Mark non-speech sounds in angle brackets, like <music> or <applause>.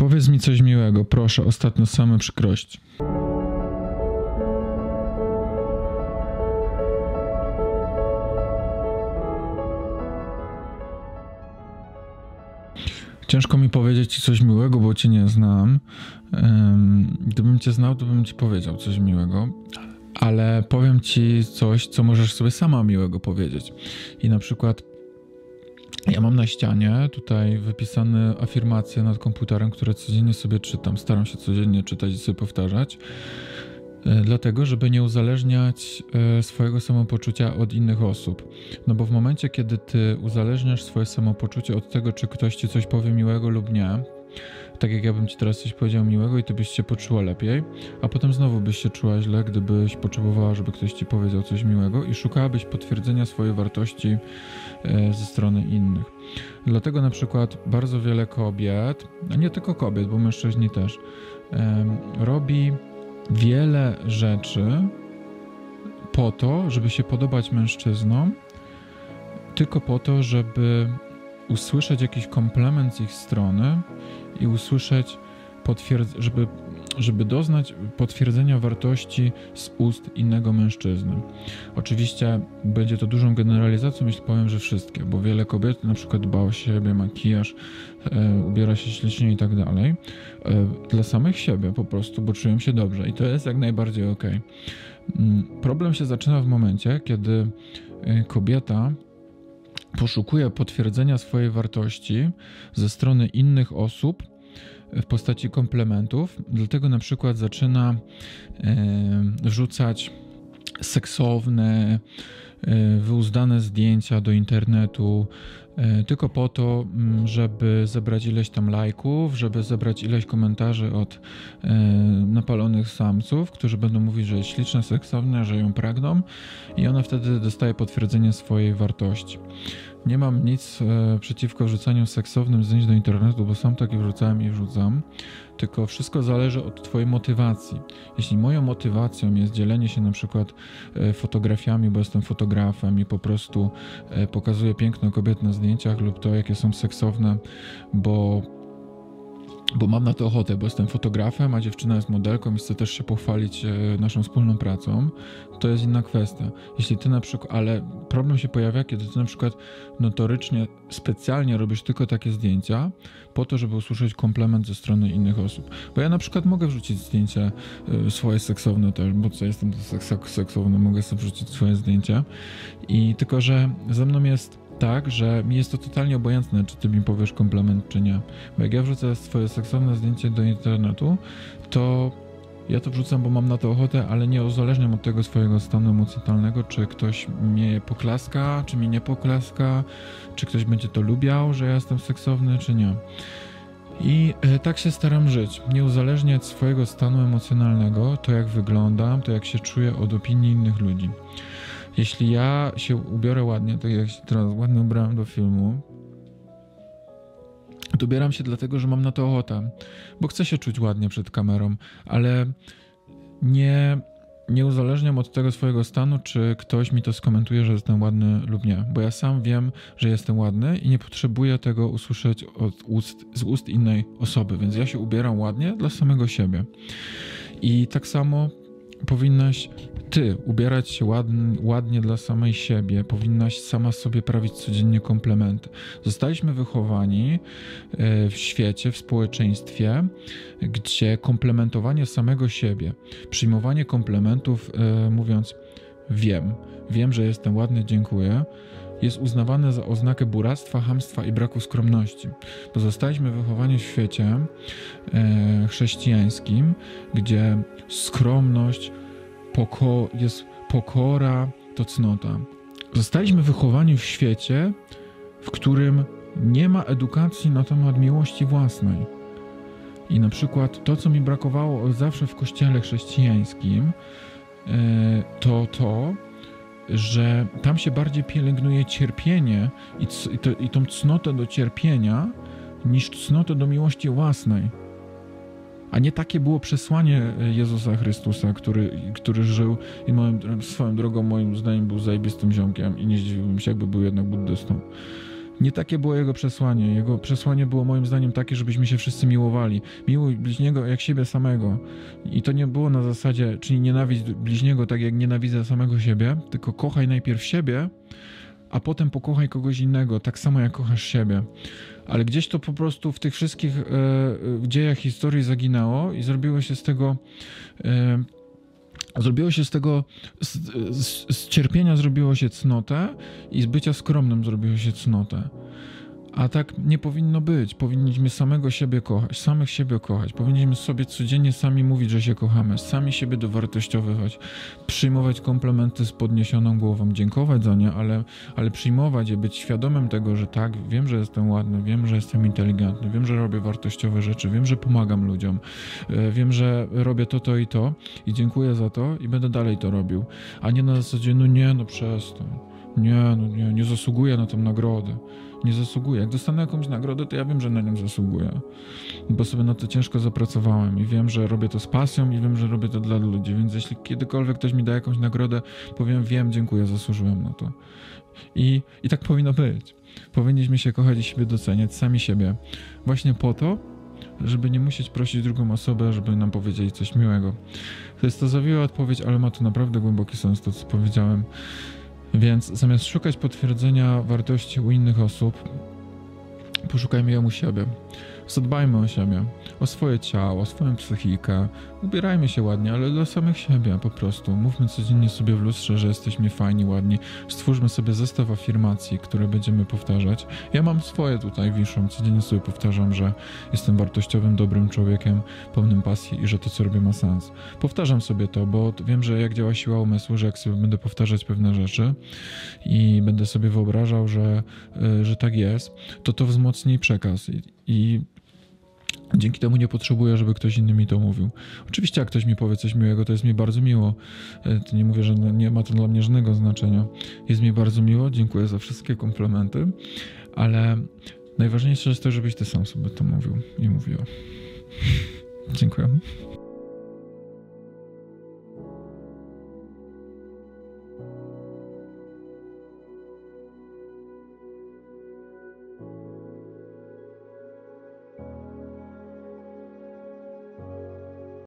Powiedz mi coś miłego, proszę, ostatnio same przykrości. Ciężko mi powiedzieć ci coś miłego, bo cię nie znam. Gdybym cię znał, to bym ci powiedział coś miłego, ale powiem ci coś, co możesz sobie sama miłego powiedzieć. I na przykład ja mam na ścianie tutaj wypisane afirmacje nad komputerem, które codziennie sobie czytam. Staram się codziennie czytać i sobie powtarzać. E, dlatego, żeby nie uzależniać e, swojego samopoczucia od innych osób. No bo w momencie, kiedy ty uzależniasz swoje samopoczucie od tego, czy ktoś ci coś powie miłego lub nie, tak jak ja bym ci teraz coś powiedział miłego i ty byś się poczuła lepiej, a potem znowu byś się czuła źle, gdybyś potrzebowała, żeby ktoś ci powiedział coś miłego i szukałabyś potwierdzenia swojej wartości e, ze strony innych. Dlatego na przykład bardzo wiele kobiet, a nie tylko kobiet, bo mężczyźni też, robi wiele rzeczy po to, żeby się podobać mężczyznom, tylko po to, żeby usłyszeć jakiś komplement z ich strony i usłyszeć, żeby, żeby doznać potwierdzenia wartości z ust innego mężczyzny. Oczywiście będzie to dużą generalizacją, jeśli powiem, że wszystkie, bo wiele kobiet na przykład dba o siebie, makijaż, e, ubiera się ślicznie i tak dalej, e, dla samych siebie po prostu, bo czują się dobrze i to jest jak najbardziej ok. Mm, problem się zaczyna w momencie, kiedy e, kobieta poszukuje potwierdzenia swojej wartości ze strony innych osób w postaci komplementów, dlatego na przykład zaczyna e, wrzucać seksowne, e, wyuzdane zdjęcia do internetu, tylko po to, mm, żeby zebrać ileś tam lajków, żeby zebrać ileś komentarzy od napalonych samców, którzy będą mówić, że jest śliczna, seksowna, że ją pragną i ona wtedy dostaje potwierdzenie swojej wartości. Nie mam nic e, przeciwko wrzucaniu seksownym zdjęć do internetu, bo sam takie wrzucałem i wrzucam. Tylko wszystko zależy od Twojej motywacji. Jeśli moją motywacją jest dzielenie się na przykład e, fotografiami, bo jestem fotografem i po prostu e, pokazuję piękne kobiety na zdjęciach lub to, jakie są seksowne, bo bo mam na to ochotę, bo jestem fotografem, a dziewczyna jest modelką i chcę też się pochwalić e, naszą wspólną pracą, to jest inna kwestia. Jeśli ty na przykład, ale problem się pojawia, kiedy ty na przykład notorycznie, specjalnie robisz tylko takie zdjęcia, po to, żeby usłyszeć komplement ze strony innych osób. Bo ja na przykład mogę wrzucić zdjęcie e, swoje seksowne też, bo co jestem seksowny, mogę sobie wrzucić swoje zdjęcie i tylko, że ze mną jest tak, że mi jest to totalnie obojętne, czy ty mi powiesz komplement, czy nie. Bo jak ja wrzucę swoje seksowne zdjęcie do internetu, to ja to wrzucam, bo mam na to ochotę, ale nie uzależniam od tego swojego stanu emocjonalnego, czy ktoś mnie poklaska, czy mi nie poklaska, czy ktoś będzie to lubiał, że ja jestem seksowny, czy nie. I e, tak się staram żyć. Nie uzależniać swojego stanu emocjonalnego, to jak wyglądam, to jak się czuję od opinii innych ludzi. Jeśli ja się ubiorę ładnie, tak jak się teraz ładnie ubrałem do filmu, to ubieram się dlatego, że mam na to ochotę, bo chcę się czuć ładnie przed kamerą, ale nie, nie uzależniam od tego swojego stanu, czy ktoś mi to skomentuje, że jestem ładny lub nie, bo ja sam wiem, że jestem ładny i nie potrzebuję tego usłyszeć od ust, z ust innej osoby, więc ja się ubieram ładnie dla samego siebie. I tak samo powinnaś ty ubierać się ładnie, dla samej siebie, powinnaś sama sobie prawić codziennie komplementy. Zostaliśmy wychowani e, w świecie, w społeczeństwie, gdzie komplementowanie samego siebie, przyjmowanie komplementów, e, mówiąc wiem, wiem, że jestem ładny, dziękuję, jest uznawane za oznakę buractwa, hamstwa i braku skromności. Bo zostaliśmy wychowani w świecie e, chrześcijańskim, gdzie skromność, poko jest pokora, to cnota. Zostaliśmy wychowani w świecie, w którym nie ma edukacji na temat miłości własnej. I na przykład to, co mi brakowało zawsze w kościele chrześcijańskim, e, to to, że tam się bardziej pielęgnuje cierpienie i, i, to, i tą cnotę do cierpienia niż cnotę do miłości własnej. A nie takie było przesłanie e, Jezusa Chrystusa, który, który żył i moim, swoją drogą moim zdaniem był zajebistym ziomkiem i nie zdziwiłbym się, jakby był jednak buddystą. Nie takie było jego przesłanie. Jego przesłanie było moim zdaniem takie, żebyśmy się wszyscy miłowali. Miłuj bliźniego jak siebie samego. I to nie było na zasadzie, czyli nienawidź bliźniego tak jak nienawidzę samego siebie, tylko kochaj najpierw siebie, a potem pokochaj kogoś innego, tak samo jak kochasz siebie. Ale gdzieś to po prostu w tych wszystkich e, dziejach historii zaginęło i zrobiło się z tego. E, Zrobiło się z tego, z, z, z, cierpienia zrobiło się cnotę i z bycia skromnym zrobiło się cnotę. A tak nie powinno być. Powinniśmy samego siebie kochać, samych siebie kochać. Powinniśmy sobie codziennie sami mówić, że się kochamy, sami siebie dowartościowywać, przyjmować komplementy z podniesioną głową, dziękować za nie, ale, ale przyjmować je, być świadomym tego, że tak, wiem, że jestem ładny, wiem, że jestem inteligentny, wiem, że robię wartościowe rzeczy, wiem, że pomagam ludziom, e, wiem, że robię to, to i to i dziękuję za to i będę dalej to robił. A nie na zasadzie, no nie, no przestań. Nie, no nie, nie zasługuję na tę nagrodę nie zasługuję. Jak dostanę jakąś nagrodę, to ja wiem, że na nią zasługuję, bo sobie na to ciężko zapracowałem i wiem, że robię to z pasją i wiem, że robię to dla ludzi, więc jeśli kiedykolwiek ktoś mi da jakąś nagrodę, powiem, wiem, dziękuję, zasłużyłem na to. I, i tak powinno być. Powinniśmy się kochać i siebie doceniać, sami siebie, właśnie po to, żeby nie musieć prosić drugą osobę, żeby nam powiedzieli coś miłego. To jest to zawiła odpowiedź, ale ma to naprawdę głęboki sens, to co powiedziałem. Więc zamiast szukać potwierdzenia wartości u innych osób, poszukajmy ją u siebie. Zadbajmy o siebie, o swoje ciało, o swoją psychikę. Ubierajmy się ładnie, ale dla samych siebie po prostu. Mówmy codziennie sobie w lustrze, że jesteśmy fajni, ładni. Stwórzmy sobie zestaw afirmacji, które będziemy powtarzać. Ja mam swoje tutaj wiszą. Codziennie sobie powtarzam, że jestem wartościowym, dobrym człowiekiem, pełnym pasji i że to, co robię, ma sens. Powtarzam sobie to, bo wiem, że jak działa siła umysłu, że jak sobie będę powtarzać pewne rzeczy i będę sobie wyobrażał, że, y, że tak jest, to to wzmocni przekaz. I, i Dzięki temu nie potrzebuję, żeby ktoś inny mi to mówił. Oczywiście, jak ktoś mi powie coś miłego, to jest mi bardzo miło. E, nie mówię, że nie ma to dla mnie żadnego znaczenia. Jest mi bardzo miło, dziękuję za wszystkie komplementy, ale najważniejsze jest to, żebyś ty sam sobie to mówił i mówiła. <laughs> dziękuję.